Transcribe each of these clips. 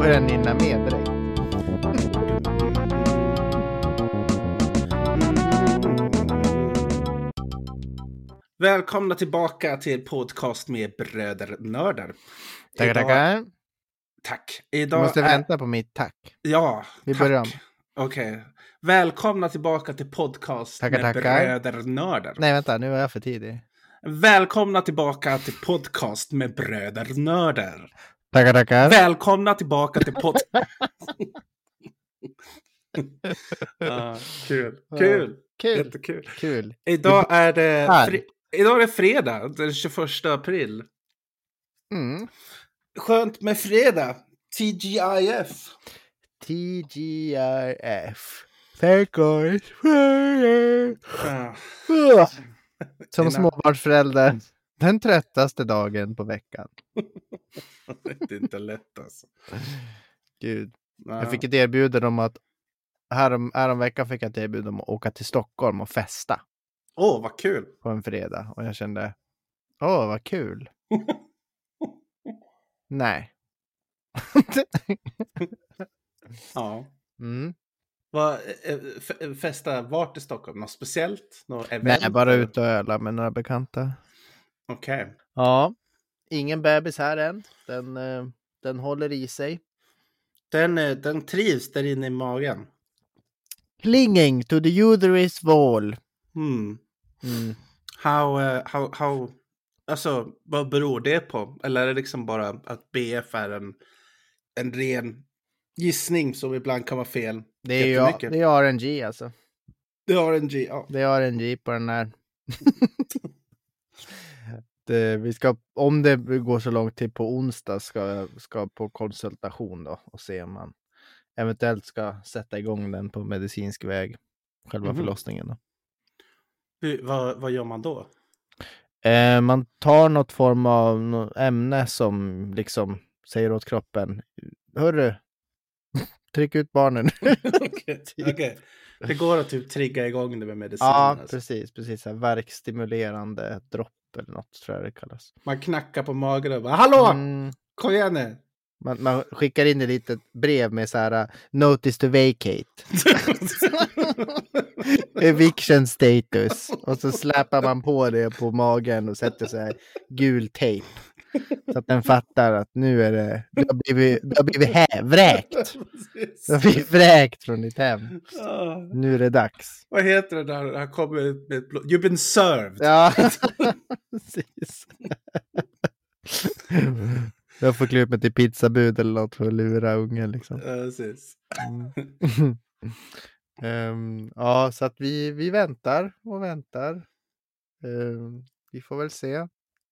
börjar nynna med direkt. Välkomna tillbaka till podcast med bröder nördar. Tackar, tackar. Tack. Du Idag måste är... vänta på mitt tack. Ja, Vi tack. börjar om. Okej. Välkomna tillbaka till podcast Tackar, med tackar. bröder nördar. Nej, vänta, nu var jag för tidig. Välkomna tillbaka till podcast med bröder nördar. Tackar, tackar. Välkomna tillbaka till pod... Ah, kul. Kul. Kul. Jättekul. Kul. Idag är det, fri... Idag är det fredag, den 21 april. Mm. Skönt med fredag. TGIF. TGIF. Thank God. Som småbarnsförälder. Den tröttaste dagen på veckan. det är inte lätt alltså. Gud. Ja. Jag fick ett erbjudande om att härom, härom veckan fick jag ett erbjudande om att åka till Stockholm och festa Åh, vad kul. på en fredag. Och jag kände, åh vad kul. Nej. Ja. mm. Vad, eh, f- festa vart i Stockholm? Något speciellt? Något event? Nej, bara ut och öla med några bekanta. Okej. Ja, ingen bebis här än. Den, eh, den håller i sig. Den, eh, den trivs där inne i magen. Clinging to the uterus wall. Hmm. Mm. How, eh, how, how, alltså vad beror det på? Eller är det liksom bara att BF är en, en ren gissning som ibland kan vara fel? Det är ju det är RNG alltså. Det har en G, ja. Det är RNG på den här. det, vi ska, om det går så långt till på onsdag ska jag ska på konsultation då och se om man eventuellt ska sätta igång den på medicinsk väg. Själva Mhm. förlossningen då. Hur, vad, vad gör man då? Eh, man tar något form av nå- ämne som liksom säger åt kroppen. Hörru, tryck ut barnen. Okej, okej. Det går att typ trigga igång det med medicin. ja, alltså. precis. precis så här, verkstimulerande dropp eller något tror jag det kallas. Man knackar på magen och bara Hallå! Mm, Kom igen nu! Man, man skickar in ett litet brev med så här uh, Notice to vacate. Eviction status. Och så släpar man på det på magen och sätter så här gul tejp. Så att den fattar att nu är det, du har blivit, du har blivit hä, vräkt. Du har blivit vräkt från ditt hem. Ah, Nu är det dags. vad heter det där han kommer med. You've been served! Ja, precis. Jag får klä upp mig till pizzabud eller något för att lura ungen liksom. Ja, precis. Mm. Ehm, ja, så att vi, vi väntar och väntar. Ehm, vi får väl se.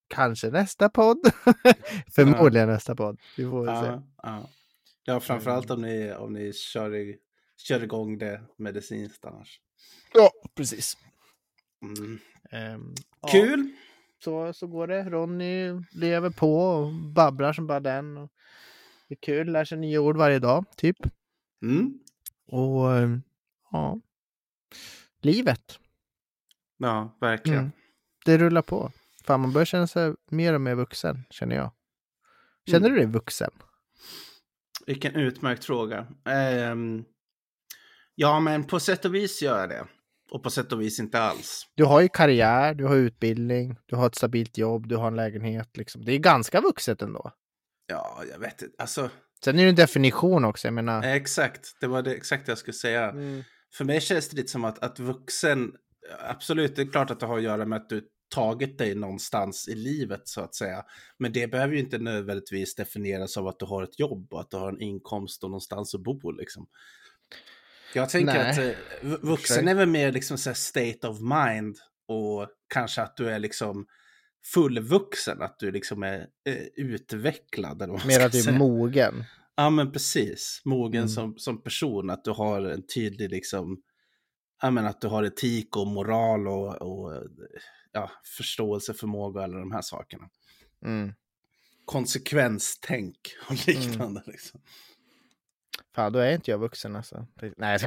Kanske nästa podd. Förmodligen nästa podd. Vi får väl se. Ja, ja. ja framförallt om ni, om ni kör, i, kör igång det medicinskt annars. Ja, precis. Mm. Ehm, ja, Kul! Så, så går det. Ronny lever på och babblar som bara den. Och det är kul, lär sig nya ord varje dag, typ. Mm. Och ja, livet. Ja, verkligen. Mm. Det rullar på. Fan, man börjar känna sig mer och mer vuxen, känner jag. Känner Mm. du dig vuxen? Vilken utmärkt fråga. Ehm, ja, men på sätt och vis gör jag det. Och på sätt och vis inte alls. Du har ju karriär, du har utbildning, du har ett stabilt jobb, du har en lägenhet. Liksom. Det är ganska vuxet ändå. Ja, jag vet inte. Alltså, Sen är det en definition också, jag menar. exakt. Det var det exakt det jag skulle säga. Mm. För mig känns det lite som att, att vuxen, absolut, det är klart att det har att göra med att du tagit dig någonstans i livet så att säga. Men det behöver ju inte nödvändigtvis definieras av att du har ett jobb och att du har en inkomst och någonstans att bo liksom. Jag tänker Nej. att eh, vu- vuxen är väl mer liksom så state of mind och kanske att du är liksom fullvuxen, att du liksom är eh, utvecklad. Eller vad Mer att du är mogen. Ja men precis, mogen Mm. som, som person, att du har en tydlig liksom, ja men att du har etik och moral och, och ja, förståelse, förmåga och alla de här sakerna. Mm. Konsekvenstänk och liknande liksom. Fan, då är inte jag vuxen alltså. Nej,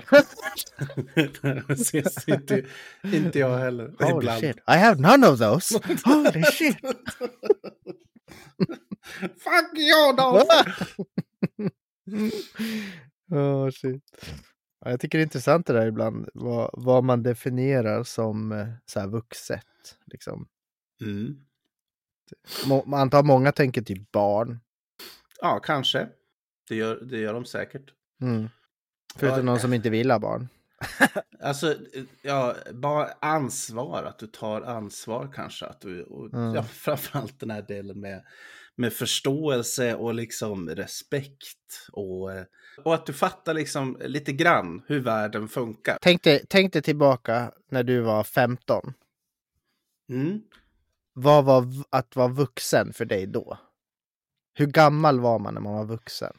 Precis, inte, inte jag heller. Holy Ibland. shit. I have none of those. Holy shit. Fuck you då! oh, shit. Ja, jag tycker det är intressant det där ibland, vad, vad man definierar som eh, så här vuxet. Liksom. Mm. Antar många tänker typ barn. Ja, kanske. Det gör, det gör de säkert. Mm. Förutom Ja, någon som inte vill ha barn. Alltså, ja, bara ansvar, att du tar ansvar kanske. Att du, och, Mm. ja, framförallt den här delen med, med förståelse och liksom respekt. Och, och att du fattar liksom lite grann hur världen funkar. Tänk dig, tänk dig tillbaka när du var 15. Mm. Vad var att vara vuxen för dig då? Hur gammal var man när man var vuxen?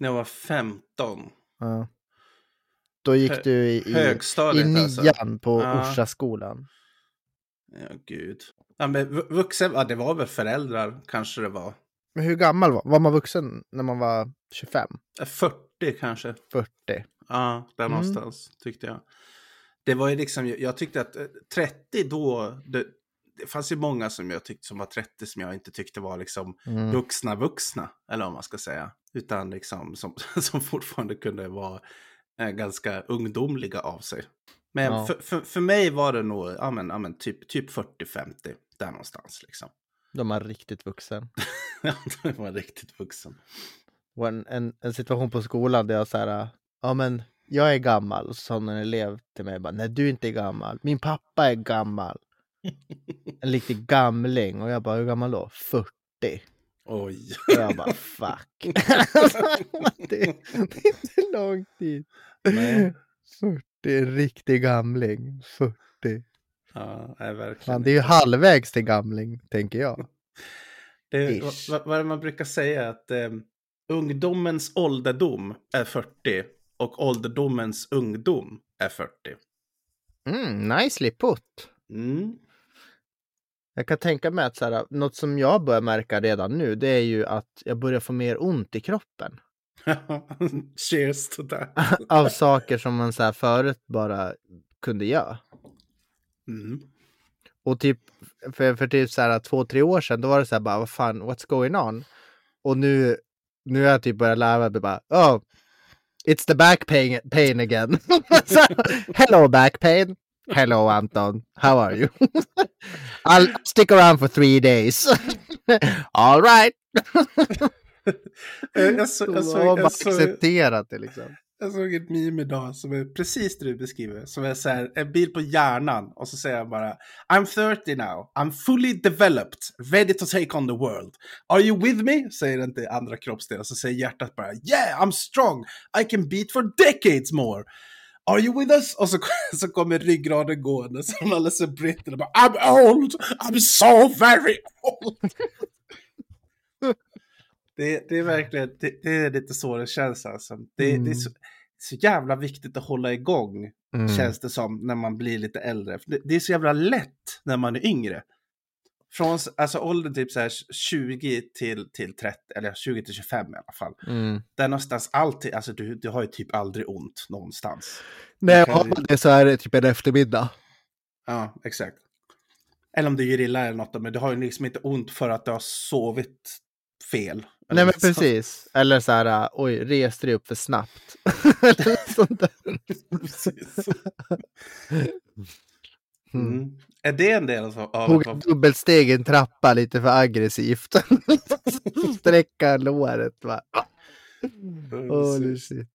När jag var 15. Ja. Då gick Hö- du i, i, i alltså. nian på Ja. Orsaskolan. Ja, gud. Ja, men vu- vuxen, ja, det var väl föräldrar kanske det var. Men hur gammal var, var man vuxen när man var 25? Ja, 40 kanske. 40? Ja, där Mm. någonstans tyckte jag. Det var ju liksom, jag tyckte att eh, 30 då, det, fanns ju många som jag tyckte som var 30 som jag inte tyckte var liksom Mm. vuxna vuxna, eller vad man ska säga. Utan liksom som, som fortfarande kunde vara eh, ganska ungdomliga av sig. Men Ja. för, för, för mig var det nog, ja men, ja, men typ, typ 40-50, där någonstans liksom. Är man riktigt vuxen. Ja, då var riktigt vuxen. Och en, en, en situation på skolan där jag så här, ja men jag är gammal. Och så sa en elev till mig bara, nej du är inte gammal. Min pappa är gammal. En riktig gamling. Och jag bara, hur gammal då? 40. Oj. Och jag bara, fuck. det, det är inte lång tid. Nej. 40, en riktig gamling. 40. Ja, nej, verkligen. Fan, det är ju halvvägs till gamling, tänker jag. Det, vad, vad är man brukar säga? Att eh, ungdomens ålderdom är 40 och ålderdomens ungdom är 40. Mm, nicely put. Mm. Jag kan tänka mig att så här, något som jag börjar märka redan nu, det är ju att jag börjar få mer ont i kroppen. Cheers to that. Av saker som man så här förut bara kunde göra. Mm. Och typ för, för typ så här två, tre år sedan, då var det så här bara, vad fan, what's going on? Och nu, nu har jag typ börjat lära mig bara, oh, it's the back pain, pain again. Hello back pain. Hello Anton, how are you? I'll stick around for three days. All right. Jag, så, jag, Jag såg, har bara jag, såg, accepterat det liksom. jag såg ett meme idag som är precis det du beskriver. Som är så här, en bild på hjärnan och så säger jag bara I'm 30 now, I'm fully developed, ready to take on the world. Are you with me? Säger den till andra kroppsdelar. Så säger hjärtat bara Yeah, I'm strong, I can beat for decades more. Are you with us? Och så, så kommer ryggraden gående som alldeles är britter och bara I'm old, I'm so very old. Det, det är verkligen, det, det är lite så det känns alltså. Det, det är Mm. så, så jävla viktigt att hålla igång, Mm. känns det som, när man blir lite äldre. Det, det är så jävla lätt när man är yngre. Från alltså, åldern typ så här 20 till, till 30, eller 20 till 25 i alla fall. Mm. Där någonstans alltid, alltså du, du har ju typ aldrig ont någonstans. Jag kan har ju- det så är det typ en eftermiddag. Ja, exakt. Eller om du gör illa eller något, men du har ju liksom inte ont för att du har sovit fel. Nej men precis. Eller så här, äh, oj, reste dig upp för snabbt. Eller sånt där. Precis. Mm. Är det en del av Tog dubbelsteg en trappa lite för aggressivt. Sträcka låret va. Holy shit.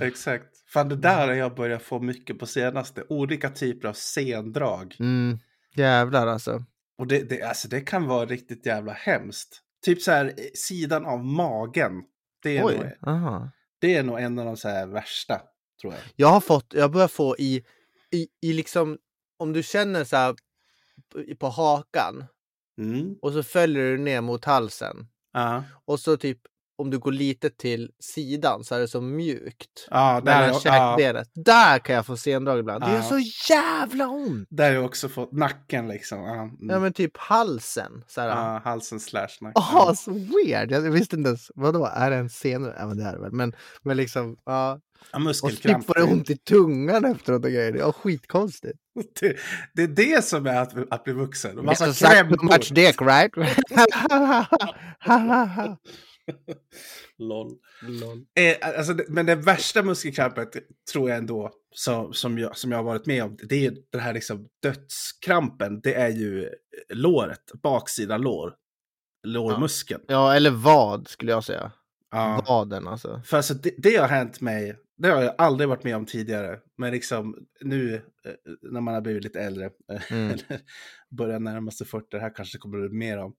Exakt. Fan, det där har jag börjat få mycket på senaste. Olika typer av sendrag. Mm. Jävlar alltså. Och det, det, alltså, det kan vara riktigt jävla hemskt. Typ så här, sidan av magen. Det är, nog, Oj. Aha. det är nog en av de så här värsta, tror jag. Jag har fått, jag börjar få i, i, i liksom, om du känner så här på- hakan Mm. och så följer du ner mot halsen Ja. och så typ om du går lite till sidan så är det så mjukt. Ja, där, Mellan är- ja. Där kan jag få sendrag ibland. Det gör Ja. så jävla ont! där har jag också fått nacken liksom. Ja, mm. Ja men typ halsen. Så här. ja, halsen slash nacken. Jaha, så weird. Jag visste inte ens. Vadå, är det en senare? Ja men det är det väl. Men, men liksom, ja. Ja, Och muskelkramp. får det ont i tungan efteråt och grejer. Ja, skitkonstigt. Det, det är det som är att, att bli vuxen. Och Massa krämpor. too much dick right? Lol. Eh, alltså, det- men det värsta muskelkrampet tror jag ändå, som, som, jag, som jag har varit med om, det är den här liksom dödskrampen. Det är ju låret, baksida lår. Lårmuskeln. ja, eller vad skulle jag säga. Ja. Vaden alltså. För alltså det, det har hänt mig, det har jag aldrig varit med om tidigare. Men liksom nu eh, när man har blivit lite äldre, eh, Mm. börjar närma sig 40, det här kanske kommer det bli mer om.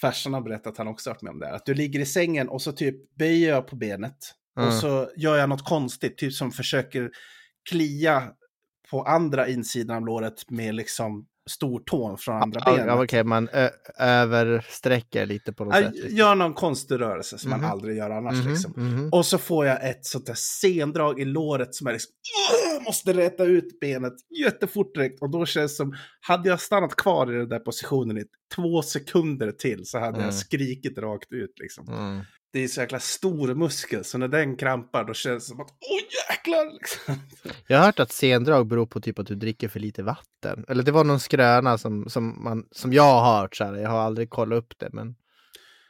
Farsan har berättat att han också varit med om det här. Att du ligger i sängen och så typ böjer jag på benet. Och Mm. så gör jag något konstigt, typ som försöker klia på andra insidan av låret med liksom stortån från andra Ja, benet. Okej, man ö- översträcker lite på något Jag sätt. liksom. gör någon konstig rörelse som Mhm. man aldrig gör annars. Mhm, Liksom. mhm. Och så får jag ett sånt där sendrag i låret som är liksom, "Åh, måste räta ut benet jättefort direkt. Och då känns det som, hade jag stannat kvar i den där positionen i två sekunder till så hade Mm. jag skrikit rakt ut. Liksom. Det är så jäkla stor muskel, så när den krampar då känns det som att, åh jäklar! Liksom. Jag har hört att sendrag beror på typ att du dricker för lite vatten. Eller det var någon skröna som, som, man, som jag har hört. Så här. Jag har aldrig kollat upp det. Men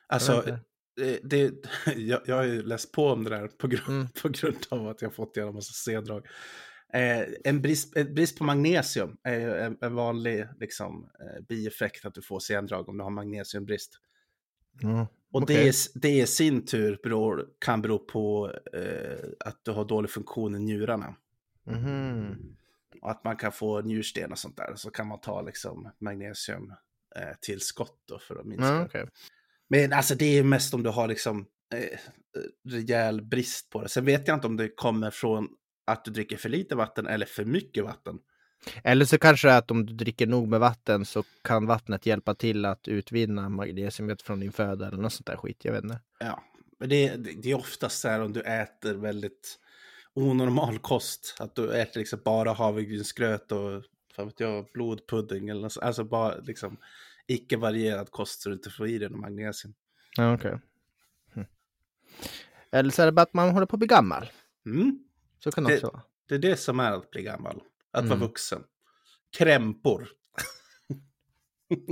Alltså, inte. det, det, jag, jag har ju läst på om det där på grund, Mm. på grund av att jag fått igenom massa sendrag. Eh, en brist, en brist på magnesium är ju en, en vanlig liksom, eh, bieffekt att du får sendrag om du har magnesiumbrist. Ja. Och Okej. det, det i sin tur beror, kan bero på eh, att du har dålig funktion i njurarna. Mhm. Och att man kan få njursten och sånt där. Så kan man ta liksom magnesium eh, tillskott då för att minska. Ja, okej. Men alltså det är mest om du har liksom eh, rejäl brist på det. Sen vet jag inte om det kommer från att du dricker för lite vatten eller för mycket vatten. Eller så kanske det är att om du dricker nog med vatten så kan vattnet hjälpa till att utvinna magnesiumet från din föda eller något sånt där skit. Jag vet inte. Ja, men det, det, det är oftast så här om du äter väldigt onormal kost. Att du äter liksom bara havregrynsgröt och vad vet jag, blodpudding eller något, så- Alltså bara liksom icke varierad kost så du inte får i dig någon magnesium. Ja, okej. Hm. Eller så är det bara att man håller på att bli gammal. Mm. Så kan Det- också vara. Det är det som är att bli gammal. Att vara Mm. vuxen. Krämpor.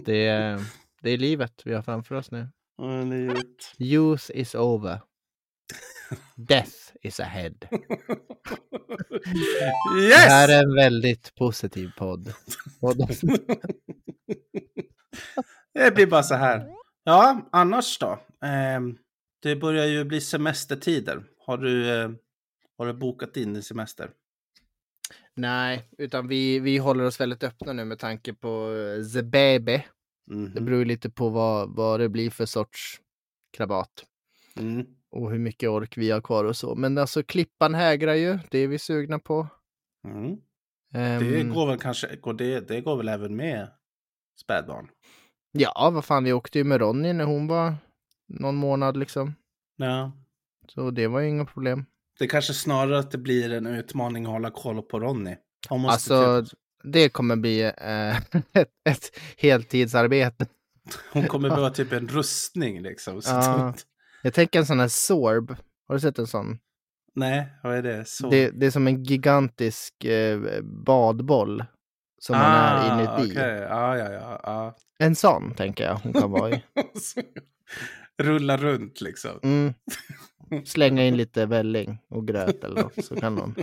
Det är, det är livet vi har framför oss nu. Ja, livet. Youth is over. Death is ahead. Det här Yes! är en väldigt positiv podd. podd. Det blir bara så här. Ja, annars då? Ehm, det börjar ju bli semestertider. Har du, eh, har du bokat in din semester? Nej, utan vi, vi håller oss väldigt öppna nu med tanke på eh, the baby. Mhm. Det beror ju lite på vad, vad det blir för sorts krabat. Mm. Och hur mycket ork vi har kvar och så. Men alltså klippan hägrar ju. Det är vi sugna på. Mm. Ehm, Det går väl kanske, går det, det går väl även med spädbarn? Ja, vad fan, vi åkte ju med Ronny när hon var någon månad liksom. Ja. Så det var ju inga problem. Det kanske snarare att det blir en utmaning att hålla koll på Ronny. Alltså, typ, det kommer bli eh, ett, ett heltidsarbete. hon kommer behöva typ en rustning liksom. Ja. Jag tänker en sån här Sorb. Har du sett en sån? Nej, vad är det? Så. Det, det är som en gigantisk eh, badboll. Som man är inuti. Ah, okej. Ja, ja, ja. ja. En sån tänker jag hon kan vara i. Rulla runt liksom. Mm. Slänga in lite välling och gröt eller något så kan hon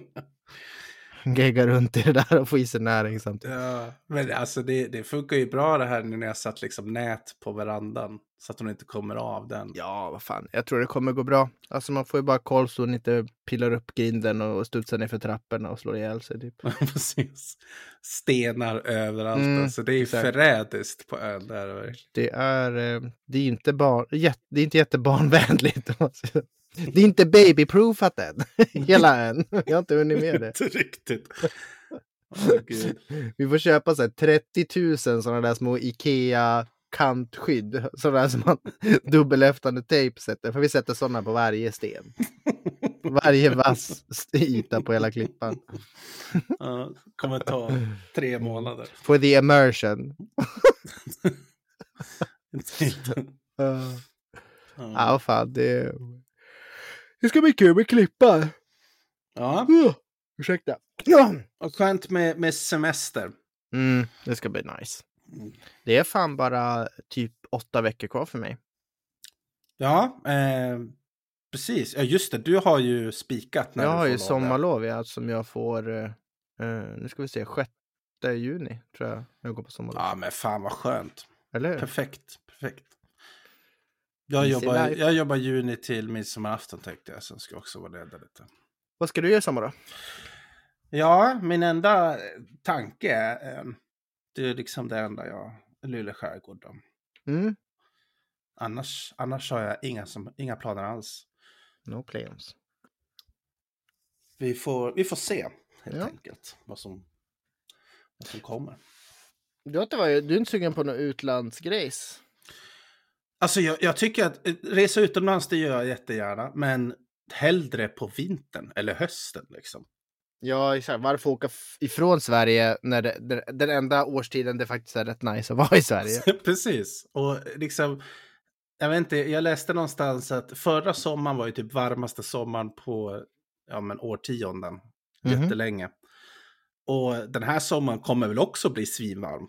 gegga runt i det där och få i sig näring samtidigt. Ja, men alltså det, det funkar ju bra det här nu när jag satt liksom nät på verandan. Så att hon inte kommer av den. Ja, vad fan. Jag tror det kommer gå bra. Alltså man får ju bara koll så hon inte pillar upp grinden och studsar ner för trapporna och slår ihjäl sig typ. Precis. Stenar överallt. Mm, alltså det är ju förrädiskt på ön där. Det är, eh, det är inte, barn, jät, det är inte jättebarnvänligt. Det är inte babyproofat än. Hela ön. Jag har inte hunnit med det. Inte riktigt. Gud. Vi får köpa så här 30 000 sådana där små Ikea kantskydd. Sådana som man dubbelhäftande tejp sätter. För vi sätter sådana på varje sten. Varje vass yta på hela klippan. Ja, kommer ta tre månader. For the immersion. Uh, Ja. ja, fan det... Det ska bli kul med klippan. ja, Uh, ursäkta. Ja. och skönt med, med semester. Mm, det ska bli nice. Det är fan bara typ åtta veckor kvar för mig. Ja, eh, precis. Ja, just det. Du har ju spikat när jag du har får ju sommarlov ja, som jag får, eh, eh, nu ska vi se, 6 juni tror jag jag går på sommarlov. Ja, men fan vad skönt. Eller hur? Perfekt, perfekt. Jag jobbar, jag jobbar juni till midsommarafton tänkte jag, sen ska jag också vara ledig lite. Vad ska du göra i sommar då? Ja, min enda eh, tanke är, eh, det är liksom det enda jag, Luleå skärgård. Då. Mm? Annars, annars har jag inga, som, inga planer alls. No plans. Vi får, vi får se helt Ja. enkelt vad som, vad som kommer. Du, varit, du är inte sugen på någon utlandsgrejs? Alltså jag, jag tycker att eh, resa utomlands det gör jag jättegärna, men hellre på vintern eller hösten liksom. Ja, exakt. Varför åka ifrån Sverige när det, den, den enda årstiden det faktiskt är rätt nice att vara i Sverige? Precis. Och liksom, jag vet inte, jag läste någonstans att förra sommaren var ju typ varmaste sommaren på ja, men årtionden. Mhm. Jättelänge. Och den här sommaren kommer väl också bli svinvarm.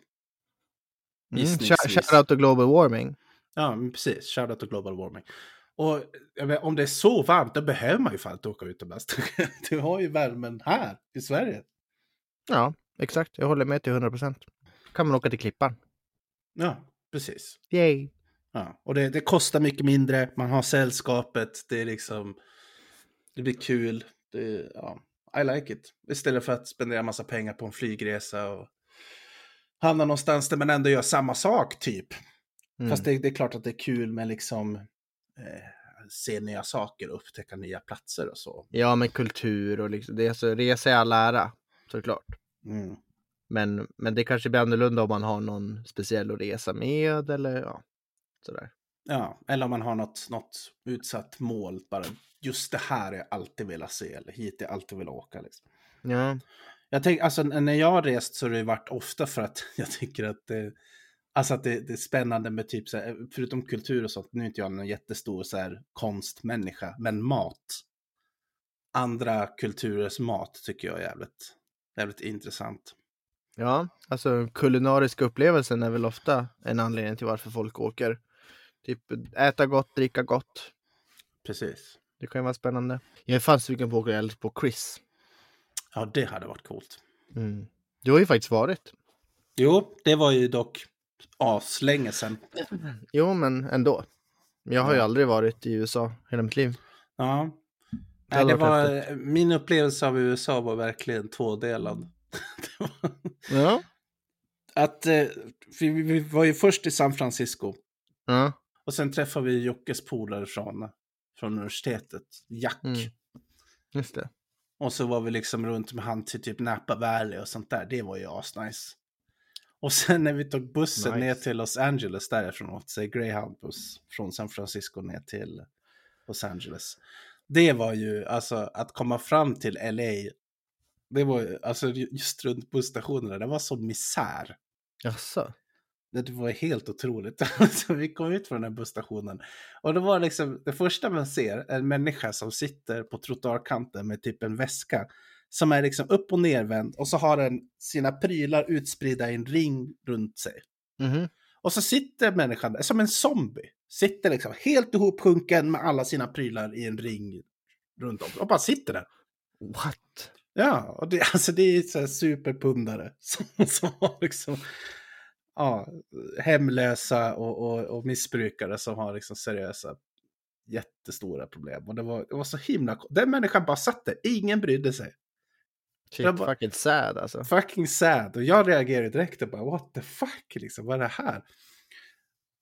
Mm. Gissningsvis. Shout out to global warming. Ja, men precis. Shoutout to global warming. Och vet, om det är så varmt, då behöver man ju fan inte åka utomlands. Du har ju värmen här i Sverige. Ja, exakt. Jag håller med till 100 procent. Kan man åka till Klippan. Ja, precis. Yay! Ja, och det, det kostar mycket mindre, man har sällskapet, det är liksom, det blir kul. Det, ja, I like it. Istället för att spendera massa pengar på en flygresa och hamna någonstans där man ändå gör samma sak typ. Mm. Fast det, det är klart att det är kul med liksom eh, se nya saker och upptäcka nya platser och så. Ja, men kultur och liksom, det är så, resa i all ära, såklart. Mm. Men, men det kanske blir annorlunda om man har någon speciell att resa med eller ja, sådär. Ja, eller om man har något, något utsatt mål, bara just det här har jag alltid velat se, eller hit jag alltid velat åka. Liksom. Ja, Jag tänker, alltså när jag har rest så har det varit ofta för att jag tycker att det, alltså att det, det är spännande med typ så här, förutom kultur och sånt, nu är inte jag någon jättestor så här konstmänniska, men mat. Andra kulturers mat tycker jag är jävligt, jävligt intressant. ja, alltså kulinariska upplevelsen är väl ofta en anledning till varför folk åker. Typ äta gott, dricka gott. Precis. Det kan ju vara spännande. Jag är fan sugen på att åka på Chris. Ja, det hade varit coolt. Mm. Du har ju faktiskt varit. Jo, det var ju dock aslänge sedan. Jo, men ändå. Jag har ju aldrig varit i USA hela mitt liv. Ja. Nej, det var, min upplevelse av USA var verkligen tvådelad. Var- Ja. att, eh, vi, vi var ju först i San Francisco Ja. och sen träffade vi Jockes polare från, från universitetet, Jack. Mm. Just det. Och så var vi liksom runt med han till typ Napa Valley och sånt där. Det var ju asnice. Och sen när vi tog bussen Nice. ner till Los Angeles därifrån, åt sig Greyhound-buss från San Francisco ner till Los Angeles. Det var ju, alltså att komma fram till LA, det var ju, alltså just runt busstationerna, det var så misär. Jaså? Det var helt otroligt. Alltså, vi kom ut från den här busstationen. Och det var liksom, det första man ser, en människa som sitter på trottoarkanten med typ en väska. Som är liksom upp och nervänd och så har den sina prylar utspridda i en ring runt sig. Mhm. Och så sitter människan där, som en zombie. Sitter liksom helt ihopsjunken med alla sina prylar i en ring runt om. Och bara sitter där. What? Ja, och det, alltså det är så superpundare som, som har liksom ja, hemlösa och, och, och missbrukare som har liksom seriösa jättestora problem. Och det var, det var så himla... Den människan bara satt där, ingen brydde sig. Shit, bara- fucking sad alltså. Fucking sad. Och jag reagerade direkt och bara what the fuck liksom, vad är det här?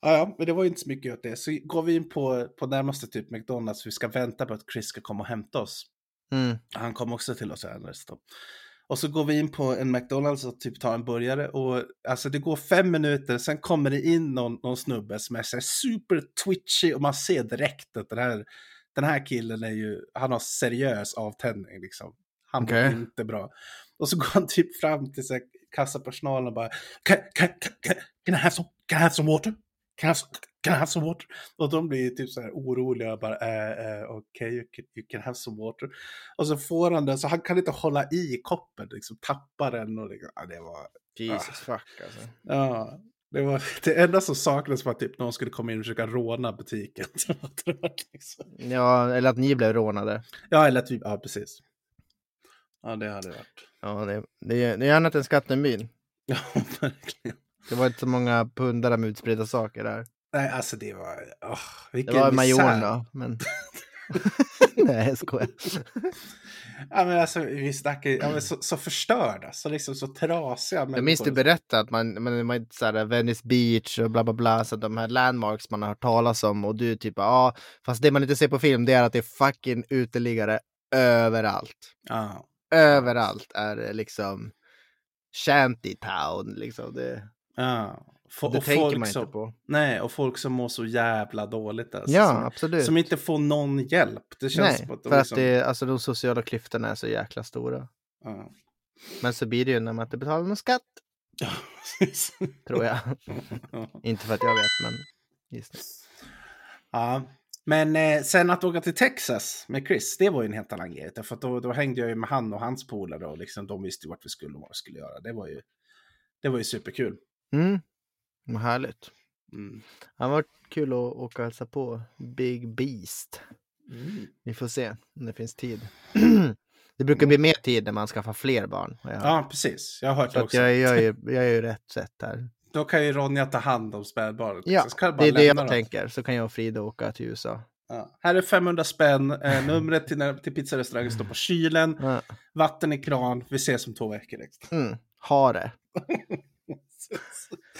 Ja, ja, men det var ju inte så mycket åt det. Så går vi in på, på närmaste typ McDonalds, vi ska vänta på att Chris ska komma och hämta oss. Mm. Han kom också till Los Angeles då. Och så går vi in på en McDonalds och typ tar en burgare och alltså det går fem minuter, sen kommer det in någon, någon snubbe som är så super twitchy och man ser direkt att den här, den här killen är ju, han har seriös avtändning liksom. Han Okej. mår inte bra. Och så går han typ fram till så här, kassapersonalen och bara can, can, can, can, I have some, can I have some water? Can I have some, can I have some water? Och de blir typ så här oroliga och bara eh, eh, okej, you, can, you can have some water. Och så får han den så han kan inte hålla i koppen, liksom tappar den och liksom, ja, det var, Jesus fuck alltså. ja. Det var det enda som saknades var att typ någon skulle komma in och försöka råna butiken. Ja, eller att ni blev rånade. ja, eller typ, ja precis. Ja, det hade varit. Ja, det, det, är- det är annat än Skattenbyn. Ja, verkligen. Det var inte så många pundare med utspridda saker där. Nej, alltså det var... Oh, Det var majorn då, men... Nej, jag skojar. Ja, men alltså, vi snackar ja, men så, så förstörda, så liksom så trasiga Jag minns du människor. berättade att man, man, man så här, Venice Beach och bla bla bla, så de här landmarks man har hört talas om och du typ ja, fast det man inte ser på film det är att det är fucking uteliggare överallt. Ja. Överallt är det liksom shantytown liksom. Det, ja. Få- det tänker folk man som, inte på. Nej, och folk som mår så jävla dåligt. Alltså, Ja, som, absolut. som inte får någon hjälp. Det känns Nej, att de för liksom... att det, alltså, de sociala klyftorna är så jäkla stora. Ja. Men så blir det ju när man inte betalar någon skatt, Ja, tror jag. Ja. inte för att jag vet, men gissning. Ja, men eh, sen att åka till Texas med Chris, det var ju en helt annan grej. Därför då, då hängde jag ju med han och hans polare och liksom, de visste ju vart vi skulle och vad vi skulle göra. Det var ju, det var ju superkul. Mm. Vad härligt. Mm. Det varit kul att åka och hälsa på Big Beast. Mm. Vi får se om det finns tid. det brukar bli mer tid när man skaffar fler barn. Ja, precis. Jag har hört Så det också. jag, jag, är, jag är ju rätt sätt här. Då kan ju Ronja ta hand om spädbarnet. Ja, det är det jag dem. tänker. Så kan jag och Frida åka till USA. Ja. Här är 500 spänn. Eh, numret till, till pizzarestaurangen står på kylen. Ja. Vatten i kran. Vi ses om två veckor. Liksom. Mm. Ha det.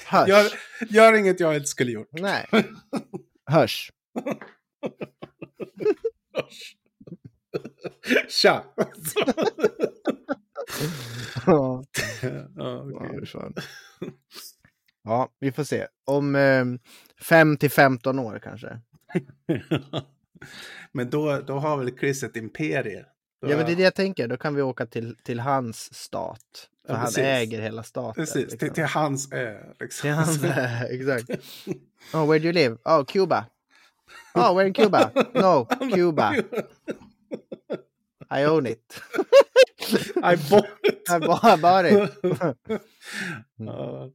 Hörs. Gör, gör inget jag inte skulle gjort. Nej. Hörs. Tja! ja, ja, okej. Ja, vi får se. Om eh, 5 till 15 år kanske. Men då, då har väl Chris ett imperie? Då, Ja, men det är det jag tänker. Då kan vi åka till, till hans stat. För Ja, han äger hela staten. Precis, liksom. till, till hans ö. Liksom. Till hans, exakt. Oh, where do you live? Oh, Cuba. Oh, we're in Cuba. No, Cuba. I own it. I bought it. I bought, it. Ja.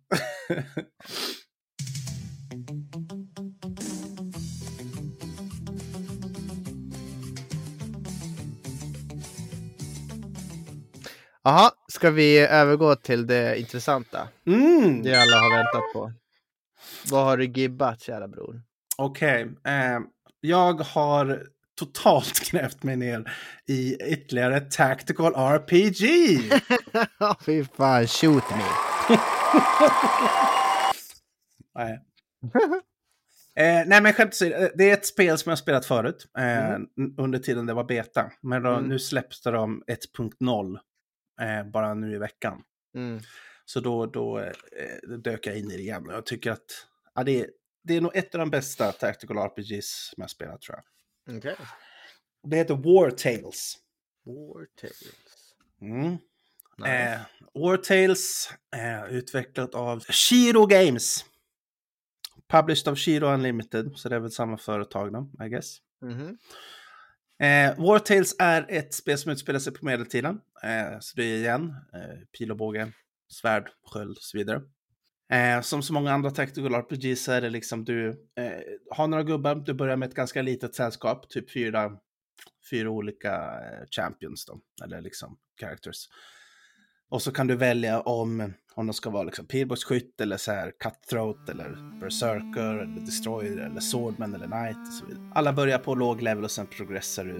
Jaha, ska vi övergå till det intressanta? Mm. Det alla har väntat på. Vad har du gibbat, kära bror? Okej, eh, jag har totalt grävt mig ner i ytterligare Tactical RPG. Fy fan, shoot me. nej. Eh, nej men skämt eh, det är ett spel som jag spelat förut. Eh, Mm. Under tiden det var beta. Men då, Mm. nu släppte de 1.0 eh, bara nu i veckan. Mm. Så då, då eh, dök jag in i det igen. Och jag tycker att ja, det, är, det är nog ett av de bästa Tactical RPGs som jag spelat tror jag. Okej. Det heter War Tales. War Tales. Mm. Nice. Eh, War Tales, eh, utvecklat av Shiro Games. Published av Shiro Unlimited, så det är väl samma företag då, I guess. Mhm. Eh, War Tales är ett spel som utspelar sig på medeltiden. Eh, så det är igen eh, pil och båge, svärd, sköld och så vidare. Eh, som så många andra tactical RPG så är det liksom du eh, har några gubbar, du börjar med ett ganska litet sällskap, typ fyra, fyra olika eh, champions då, eller liksom characters. Och så kan du välja om, om de ska vara liksom pilbågsskytt eller så här cutthroat eller berserker eller destroyer eller swordman eller knight och så vidare. Alla börjar på låg level och sen progressar du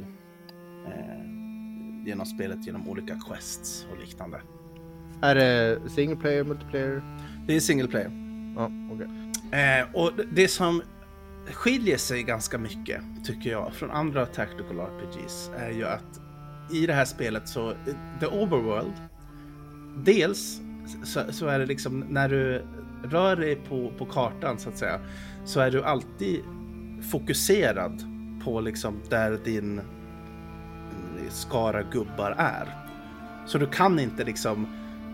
eh, genom spelet genom olika quests och liknande. Är det single player, multiplayer? Det är single player. Ja, okej. Eh, och det som skiljer sig ganska mycket, tycker jag, från andra tactical RPGs är ju att i det här spelet så, the overworld dels så, så, är det liksom när du rör dig på, på kartan så att säga så är du alltid fokuserad på liksom där din skara gubbar är. Så du kan inte liksom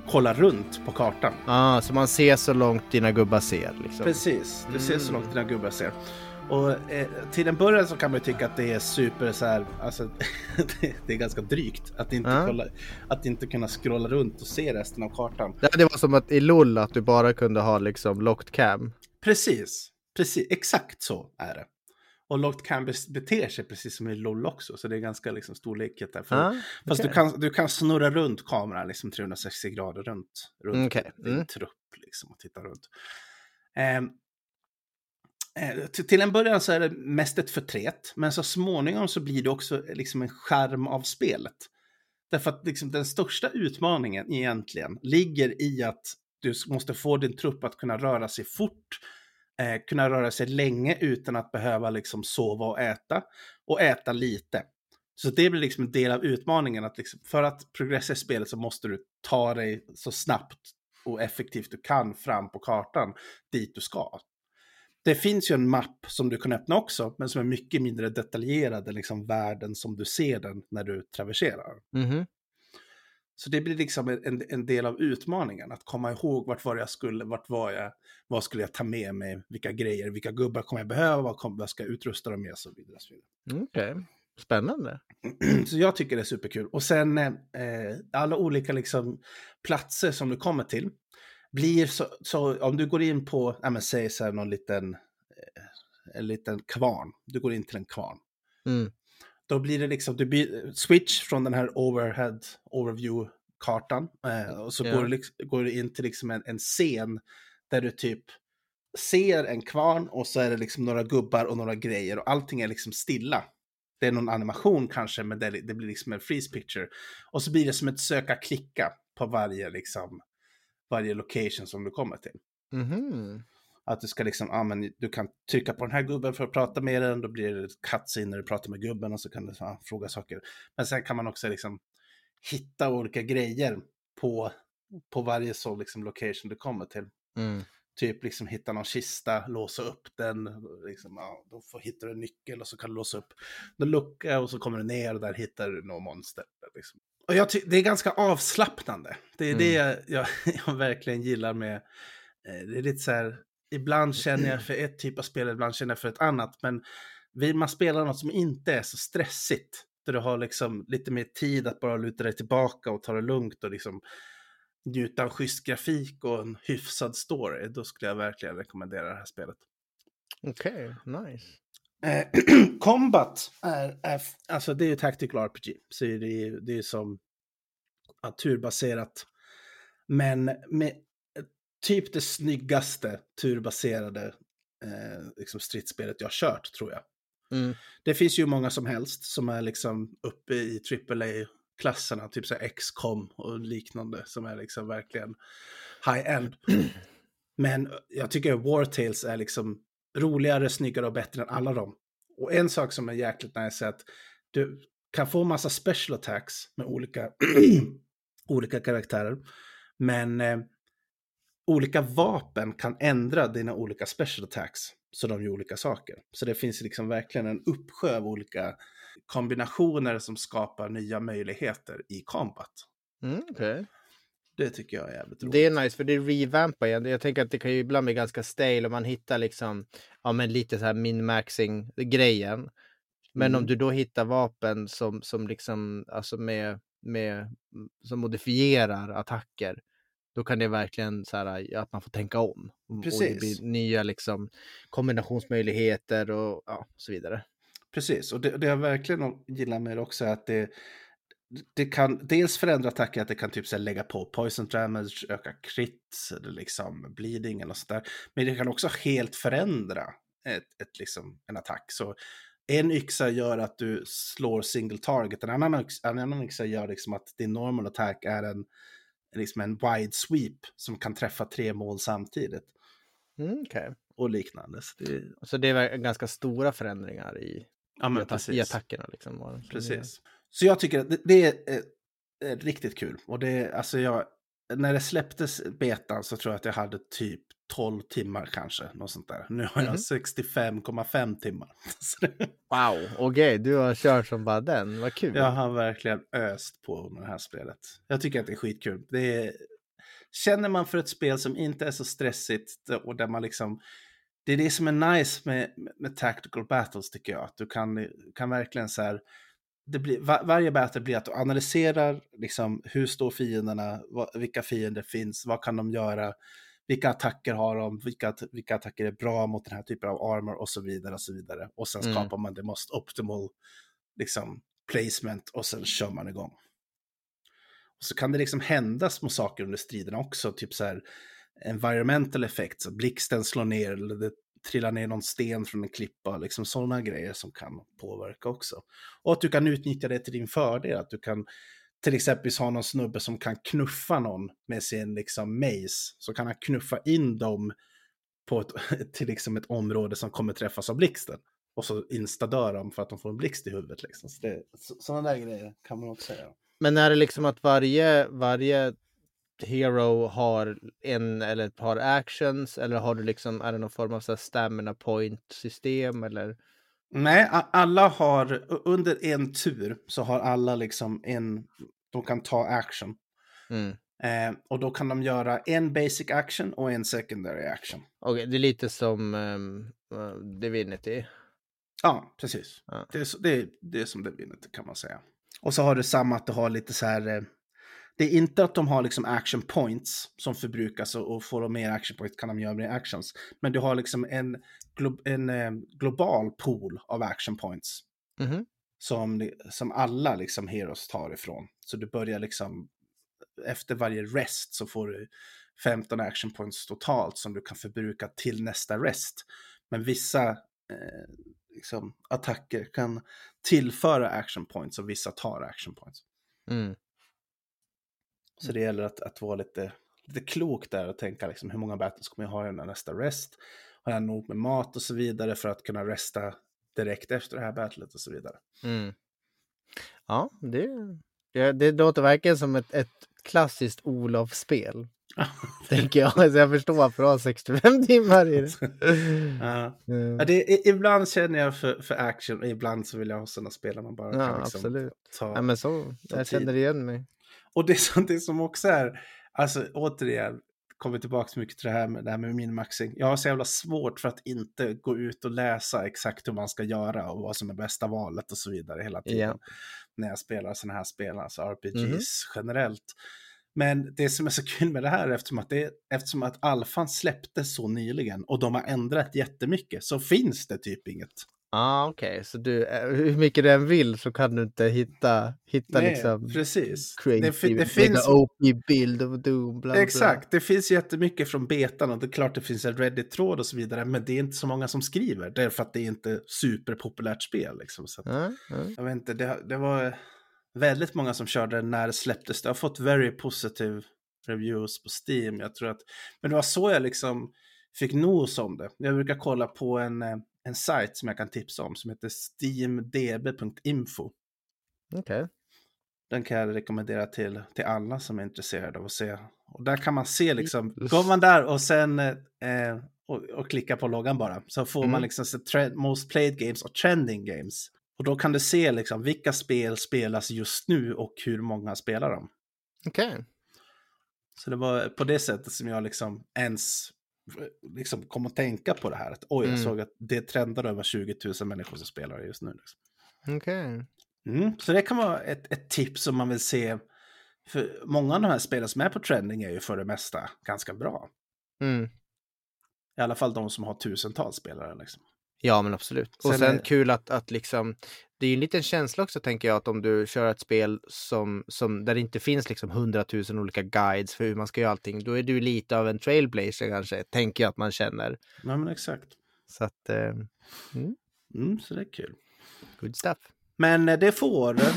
kolla runt på kartan. Ah, så man ser så långt dina gubbar ser? Liksom. Precis, du ser så mm. långt dina gubbar ser. Och eh, till en början så kan man tycka att det är super så här, alltså det, är ganska drygt att inte, ja. kolla, att inte kunna scrolla runt och se resten av kartan. Ja, det var som att i LOL att du bara kunde ha liksom locked cam. Precis, precis, exakt så är det. Och locked cam beter sig precis som i LOL också, så det är ganska liksom stor likhet där. För, ah, okay. Fast du kan, du kan snurra runt kameran liksom 360 grader runt, runt okay. din mm. trupp liksom och titta runt. Um, Eh, till en början så är det mest ett förtret, men så småningom så blir det också liksom en skärm av spelet. Därför att liksom den största utmaningen egentligen ligger i att du måste få din trupp att kunna röra sig fort, eh, kunna röra sig länge utan att behöva liksom sova och äta, och äta lite. Så det blir liksom en del av utmaningen att liksom, för att progressa i spelet så måste du ta dig så snabbt och effektivt du kan fram på kartan dit du ska. Det finns ju en mapp som du kan öppna också, men som är mycket mindre detaljerad än liksom världen som du ser den när du traverserar. Mm. Så det blir liksom en, en del av utmaningen, att komma ihåg vart var jag skulle, vart var jag, vad skulle jag ta med mig, vilka grejer, vilka gubbar kommer jag behöva, vad, kommer, vad ska jag utrusta dem med och så vidare. Okej, okay. spännande. Så jag tycker det är superkul. Och sen eh, alla olika liksom, platser som du kommer till blir så, så om du går in på, ja men säg så här någon liten, eh, en liten kvarn, du går in till en kvarn. Mm. Då blir det liksom, du blir, switch från den här overhead, overview-kartan. Eh, och så ja. går, du, går du in till liksom en, en scen där du typ ser en kvarn och så är det liksom några gubbar och några grejer och allting är liksom stilla. Det är någon animation kanske, men det, det blir liksom en freeze picture. Och så blir det som ett söka-klicka på varje liksom varje location som du kommer till. Mm. Att du ska liksom, ja men du kan trycka på den här gubben för att prata med den, då blir det cutscene när du pratar med gubben och så kan du ja, fråga saker. Men sen kan man också liksom hitta olika grejer på, på varje så liksom location du kommer till. Mm. Typ liksom hitta någon kista, låsa upp den, liksom, ja, då får, hittar du en nyckel och så kan du låsa upp en lucka och så kommer du ner och där hittar du något monster. Liksom. Och jag det är ganska avslappnande. Det är mm. det jag, jag, jag, verkligen gillar med... Eh, det är lite så här, ibland känner jag för ett typ av spel, ibland känner jag för ett annat. Men vill man spela något som inte är så stressigt, där du har liksom lite mer tid att bara luta dig tillbaka och ta det lugnt och liksom njuta av schysst grafik och en hyfsad story, då skulle jag verkligen rekommendera det här spelet. Okej, okay, nice. Eh, combat är, är, alltså det är ju Tactical RPG, så det är det är som ja, turbaserat. Men med typ det snyggaste turbaserade eh, liksom stridsspelet jag kört, tror jag. Mm. Det finns ju många som helst som är liksom uppe i AAA-klasserna, typ så XCOM och liknande, som är liksom verkligen high-end. Men jag tycker War Tales är liksom roligare, snyggare och bättre än alla dem. Och en sak som är jäkligt nice är att du kan få massa special attacks med olika, olika karaktärer. Men eh, olika vapen kan ändra dina olika special attacks så de gör olika saker. Så det finns liksom verkligen en uppsjö av olika kombinationer som skapar nya möjligheter i combat. Mm, okay. Det tycker jag är jävligt roligt. Det är nice för det revampar igen. Jag tänker att det kan ju ibland bli ganska stale om man hittar liksom, ja men lite så här min-maxing grejen. Men mm. om du då hittar vapen som, som liksom, alltså med, med, som modifierar attacker, då kan det verkligen så här, att man får tänka om. Precis. Och det blir nya liksom kombinationsmöjligheter och ja, så vidare. Precis, och det, det jag verkligen gillar med det också är att det, det kan dels förändra attacker, att det kan typ så här, lägga på poison damage, öka crit, eller liksom bleeding eller sådär. Men det kan också helt förändra ett, ett, liksom, en attack. Så en yxa gör att du slår single target, en annan yxa, en annan yxa gör liksom att din normal attack är en, liksom en wide sweep som kan träffa tre mål samtidigt. Mm, okay. Och liknande. Så det... så det är ganska stora förändringar i, ja, i, attack, i attackerna. Liksom. Precis. Så jag tycker att det, det är, är, riktigt kul. Och det, alltså jag, när det släpptes betan så tror jag att jag hade typ 12 timmar kanske. Något sånt där. Nu har jag Mhm. 65,5 timmar. Wow, okej, du har kört som bara den. Vad kul. jag har verkligen öst på med det här spelet. Jag tycker att det är skitkul. Det är... Känner man för ett spel som inte är så stressigt och där man liksom... Det är det som är nice med, med tactical battles tycker jag. Att du kan, kan verkligen så här... Det blir, var, varje battle blir att du analyserar liksom, hur står fienderna, vad, vilka fiender finns, vad kan de göra, vilka attacker har de, vilka, vilka attacker är bra mot den här typen av armor och så vidare. Och så vidare. Och sen Mm. skapar man det most optimal liksom, placement och sen kör man igång. Och så kan det liksom hända små saker under striderna också, typ så här environmental effects, blixten slår ner eller det trillar ner någon sten från en klippa, liksom sådana grejer som kan påverka också. Och att du kan utnyttja det till din fördel, att du kan till exempel ha någon snubbe som kan knuffa någon med sin liksom mace, så kan han knuffa in dem på ett, till liksom ett område som kommer träffas av blixten. Och så instadör de för att de får en blixt i huvudet. Liksom. Så det, så, sådana där grejer kan man också göra. Men är det liksom att varje, varje hero har en eller ett par actions eller har du liksom, är det någon form av så här stamina point system eller? Nej, alla har, under en tur så har alla liksom en, de kan ta action. Mm. Eh, och då kan de göra en basic action och en secondary action. Okej, det är lite som um, Divinity. Ja, precis. Ja. Det, är, det, är, det är som vinner kan man säga. Och så har du samma att du har lite så här, eh, det är inte att de har liksom action points som förbrukas och, och får de mer action points kan de göra mer actions. Men du har liksom en, glo, en eh, global pool av action points Mhm. som, som alla liksom heroes tar ifrån. Så du börjar liksom, efter varje rest så får du 15 action points totalt som du kan förbruka till nästa rest. Men vissa eh, liksom, attacker kan tillföra action points och vissa tar action points. Mm. Så det gäller att, att vara lite, lite klok där och tänka liksom, hur många battles kommer jag ha i den här nästa rest? Har jag nog med mat och så vidare för att kunna resta direkt efter det här battlet och så vidare. Mm. Ja, det, det, det låter verkligen som ett, ett klassiskt Olof-spel. Tänker jag. Så jag förstår varför du har 65 timmar i det. Ja. Mm. Ja, det är, ibland känner jag för, för action och ibland så vill jag ha sådana spel där man bara Ja, kan liksom absolut. ta... Ja, men så, jag tid. känner igen mig. Och det som, det som också är, alltså återigen, kommer tillbaka mycket till det här med, det här med minmaxing. Jag har så jävla svårt för att inte gå ut och läsa exakt hur man ska göra och vad som är bästa valet och så vidare hela tiden. Ja. När jag spelar sådana här spel, alltså RPGs Mhm. generellt. Men det som är så kul med det här, eftersom att, det, eftersom att alfan släpptes så nyligen och de har ändrat jättemycket, så finns det typ inget. Ja, ah, okej. Så du, eh, hur mycket du än vill så kan du inte hitta, hitta Nej, liksom... precis. creative, Det, det finns... a OP build of Doom, bla, bla, Exakt, det finns jättemycket från betan och det är klart det finns en Reddit-tråd och så vidare, men det är inte så många som skriver, därför att det är inte superpopulärt spel. Liksom. Så att, Ja, ja. jag vet inte, det, det var väldigt många som körde när det släpptes. Det har fått very positive reviews på Steam. Jag tror att, men det var så jag liksom fick nos om det. Jag brukar kolla på en, eh, en sajt som jag kan tipsa om som heter steamdb.info. Okej. Den kan jag rekommendera till, till alla som är intresserade av att se. Och där kan man se liksom, går man där och sen eh, och, och klickar på loggan bara, så får Mm. man liksom se trend, most played games och trending games. Och då kan du se liksom vilka spel spelas just nu och hur många spelar dem. Okej. Så det var på det sättet som jag liksom ens liksom kom att tänka på det här. Att, oj, jag Mm. såg att det trendar över 20 000 människor som spelar just nu. Liksom. Okej. Mm, så det kan vara ett, ett tips om man vill se. För många av de här spelen som är på trending är ju för det mesta ganska bra. Mm. I alla fall de som har tusentals spelare. Liksom. Ja, men absolut. Och Sen är- kul att, att liksom, det är ju en liten känsla också tänker jag att om du kör ett spel som, som där det inte finns liksom hundratusen olika guides för hur man ska göra allting, då är du lite av en trailblazer kanske, tänker jag att man känner. Ja, men exakt. Så att, eh, Mm, så det är kul. good stuff. Men eh, det får... eh,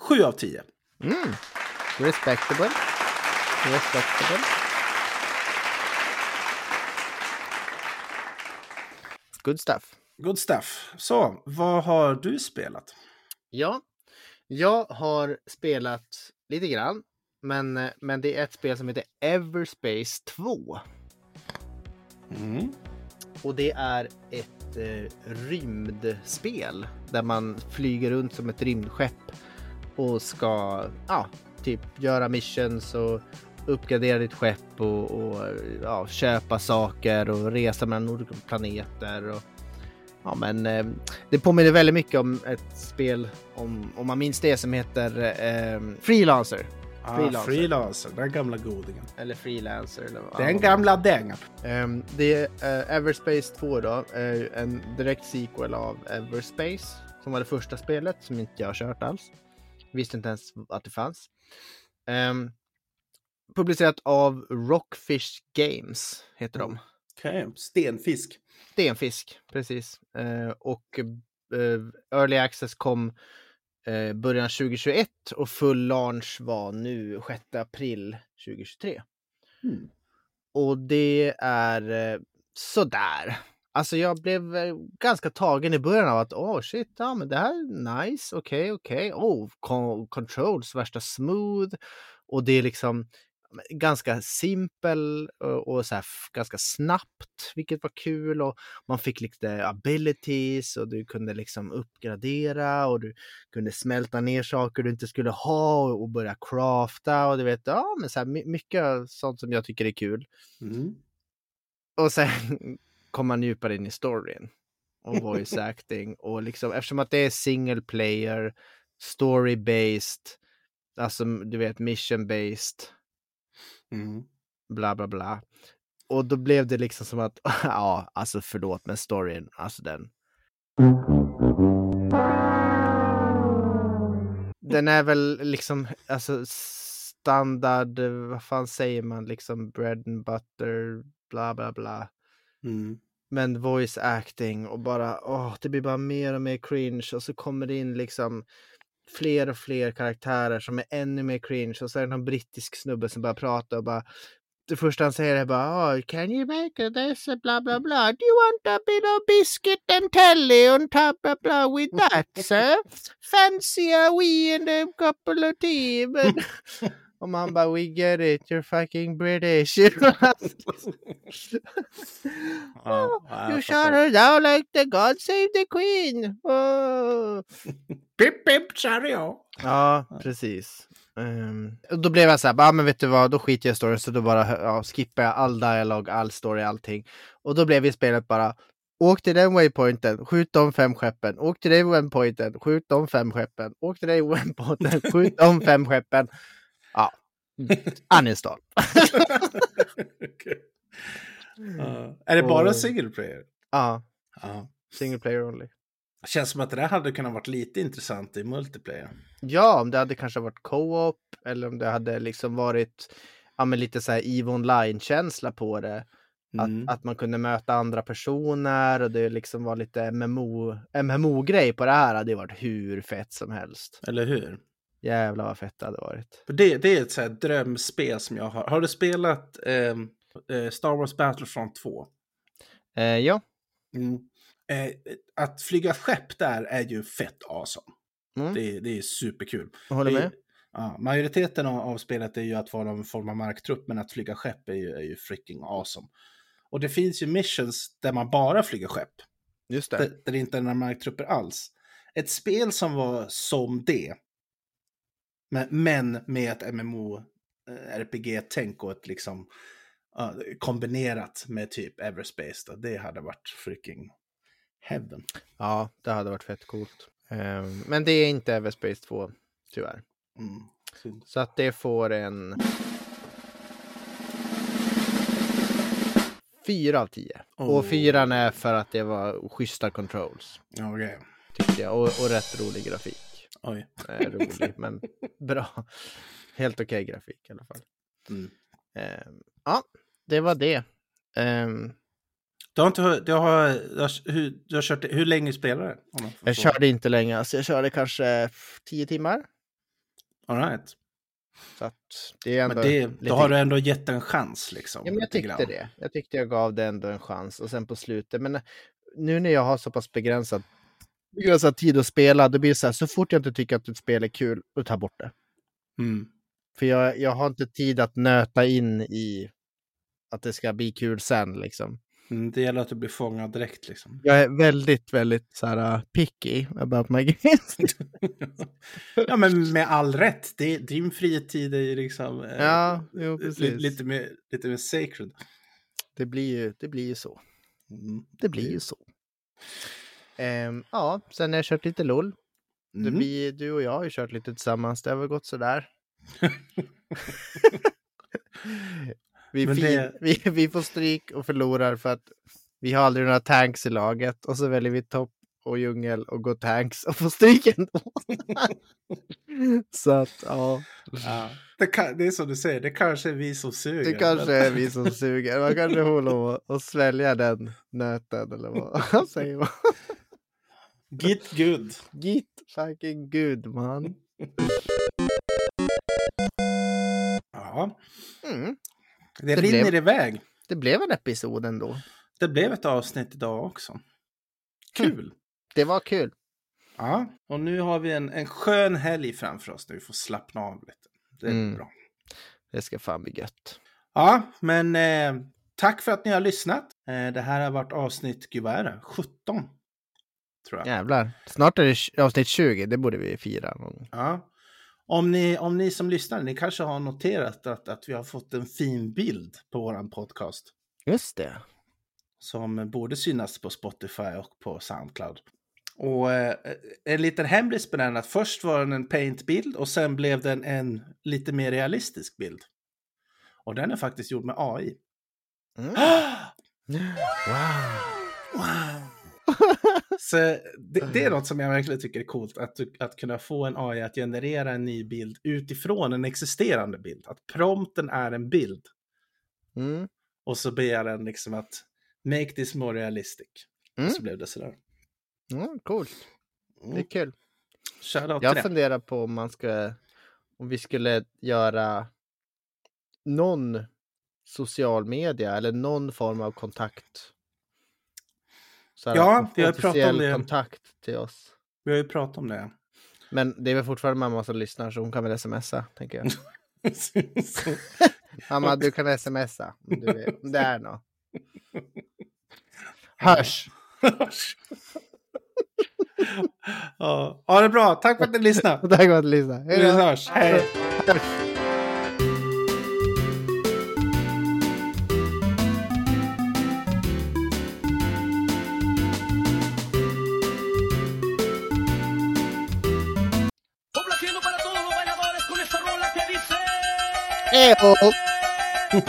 Sju av tio. Mm. Respectable. Respectable. Good stuff. Good stuff. Så, vad har du spelat? Ja, Jag har spelat lite grann, men, men det är ett spel som heter Everspace 2. Mm. Och det är ett eh, rymdspel där man flyger runt som ett rymdskepp och ska ja, typ göra missions och uppgradera ditt skepp och, och ja, köpa saker och resa mellan olika planeter. Och, ja, men eh, det påminner väldigt mycket om ett spel, om, om man minns det, som heter eh, Freelancer. Ah, Freelancer. freelancer, den gamla godingen. Eller Freelancer. Eller, vad- Den gamla dängan. Ehm, det är eh, Everspace 2 då, är en direkt sequel av Everspace som var det första spelet som inte jag kört alls. Visste inte ens att det fanns. Ehm, publicerat av Rockfish Games heter de. Okej, stenfisk. Stenfisk, precis. Eh, och eh, Early Access kom eh, början 2021 och full launch var nu 6 april 2023. Mm. Och det är eh, sådär. Alltså jag blev eh, ganska tagen i början av att åh shit, ja men det här är nice, okej, okej. Oh, con- controls, värsta smooth. Och det är liksom ganska simpel och, och så här, ganska snabbt, vilket var kul. Och man fick lite abilities och du kunde liksom uppgradera och du kunde smälta ner saker du inte skulle ha och, och börja crafta och du vet, ja men så här, my- mycket sånt som jag tycker är kul. Mm. Och sen kom man djupare in i storyn och voice acting och liksom eftersom att det är single player, story based, alltså du vet mission based, Mm. bla bla bla. Och då blev det liksom som att, ja, alltså förlåt, men storyn, alltså den. Den är väl liksom, alltså standard, vad fan säger man, liksom bread and butter, bla bla bla. Mm. Men voice acting och bara, åh, det blir bara mer och mer cringe och så kommer det in liksom fler och fler karaktärer som är ännu mer cringe och så är det någon brittisk snubbe som bara pratar och bara det första han säger är bara oh, Can you make this? Bla bla bla. Do you want a bit of biscuit and telly on top? Bla bla. With that sir? Fancy a wee and a couple of tea. Och man bara we get it, you're fucking British. Ja, You shot her down like the God save the Queen. Oh. Pip, pip, chariot. Ja, precis. Och då blev jag så här, ah, men vet du vad, då skiter jag i storyn så då bara ja, skippar jag all dialog, all story, allting. Och då blev i spelet bara, åk till den waypointen, skjut de fem skeppen, åk till den waypointen, skjut de fem skeppen, åk till den waypointen, skjut de fem skeppen. Ja, uninstall. Okej. Ja. Är det bara Och- single player? Ja, Ja. single player only. Känns som att det där hade kunnat varit lite intressant i multiplayer. Ja, om det hade kanske varit co-op eller om det hade liksom varit ja, men lite så här EVE Online-känsla på det. Mm. Att, att man kunde möta andra personer och det liksom var lite MMO, MMO-grej på det här hade ju varit hur fett som helst. Eller hur? Jävlar vad fett det hade varit. Det, det är ett så drömspel som jag har. Har du spelat ehm, eh, Star Wars Battlefront 2? Eh, ja, Mm. Eh, att flyga skepp där är ju fett awesome. Mm. Det, det är superkul. jag håller med. Ja, majoriteten av, av spelet är ju att vara någon form av marktrupp, men att flyga skepp är ju, är ju freaking awesome. Och det finns ju missions där man bara flyger skepp, Just det. där, där det inte är några marktrupper alls. Ett spel som var som det, men, men med ett MMO-RPG-tänk och ett liksom ja, kombinerat med typ Everspace, då, det hade varit freaking heaven. Ja, det hade varit fett coolt. Eh, men det är inte Everspace 2, tyvärr. Mm. Så att det får en... Fyra av tio. Oh. Och fyran är för att det var schyssta controls. Okej. Tyckte jag. Och, och rätt rolig grafik. Oj. Eh, rolig, men bra. Helt okej grafik i alla fall. Mm. Eh, ja, det var det. Ehm, Du har inte du har, du har, hur, du har kört, hur länge spelar du? Jag körde inte länge, alltså jag körde kanske tio timmar. All right. Så att det är ändå Men det, lite- då har du ändå gett en chans liksom. Ja, men jag tyckte grann. det. Jag tyckte jag gav det ändå en chans och sen på slutet. Men nu när jag har så pass begränsad begränsad tid att spela, då blir det så här, så fort jag inte tycker att ett spel är kul, då tar jag bort det. Mm. För jag, jag har inte tid att nöta in i att det ska bli kul sen liksom. Mm, det gäller att du blir fångad direkt liksom. Jag är väldigt, väldigt så här uh, picky about my games. ja, men med all rätt. Det, din fritid är ju liksom eh, ja, jo, li, precis. lite, mer, lite mer sacred. Det blir ju, det blir ju så. Mm. Det blir ju så. Ehm, ja, sen har jag kört lite LOL. Det Mm. blir, du och jag har ju kört lite tillsammans. Det har väl gått sådär. vi, fin, det- vi, vi får stryk och förlorar för att vi har aldrig några tanks i laget. Och så väljer vi topp och djungel och går tanks och får stryk ändå. så att ja, Ja. Det, kan, det är som du säger, det kanske är vi som suger. det kanske är vi som suger. Man kanske får lov att- svälja den nöten eller vad säger man? Git good. Git fucking good man. Ja, Mm. det, Det rinner blev- iväg. Det blev en episod ändå. Det blev ett avsnitt idag också. Kul. Det var kul. Ja, och nu har vi en, en skön helg framför oss där vi får slappna av lite. Det är Mm. bra. Det ska fan bli gött. Ja, men eh, tack för att ni har lyssnat. Eh, det här har varit avsnitt, gud vad är det? 17. Tror jag. Jävlar. Snart är det avsnitt 20. Det borde vi fira. Ja. Om ni, om ni som lyssnar, ni kanske har noterat att, att vi har fått en fin bild på våran podcast. Just det. Som borde synas på Spotify och på Soundcloud. Och eh, en liten hemlis med den att först var den en paintbild och sen blev den en lite mer realistisk bild. Och den är faktiskt gjord med AI. Mm. Wow. Wow! Så det, det är något som jag verkligen tycker är coolt, att, att kunna få en AI att generera en ny bild utifrån en existerande bild. Att prompten är en bild Mm. och så jag den liksom att make this more realistic. Mm. Så blev det sådär. Mm, coolt. Det är Mm. kul. Shoutout Jag funderar på om man ska, om vi skulle göra någon social media eller någon form av kontakt. Så här, Ja, vi har pratat om det. kontakt till oss. Vi har ju pratat om det. Men det är väl fortfarande mamma som lyssnar så hon kan väl smsa, tänker jag. Mamma, du kan smsa om du vill. Det är något. Hörs! ja, ha det bra. Tack för att ni lyssnade. Tack för att du lyssnade. Hej Vi då! hörs. Hej. Hej då! Un,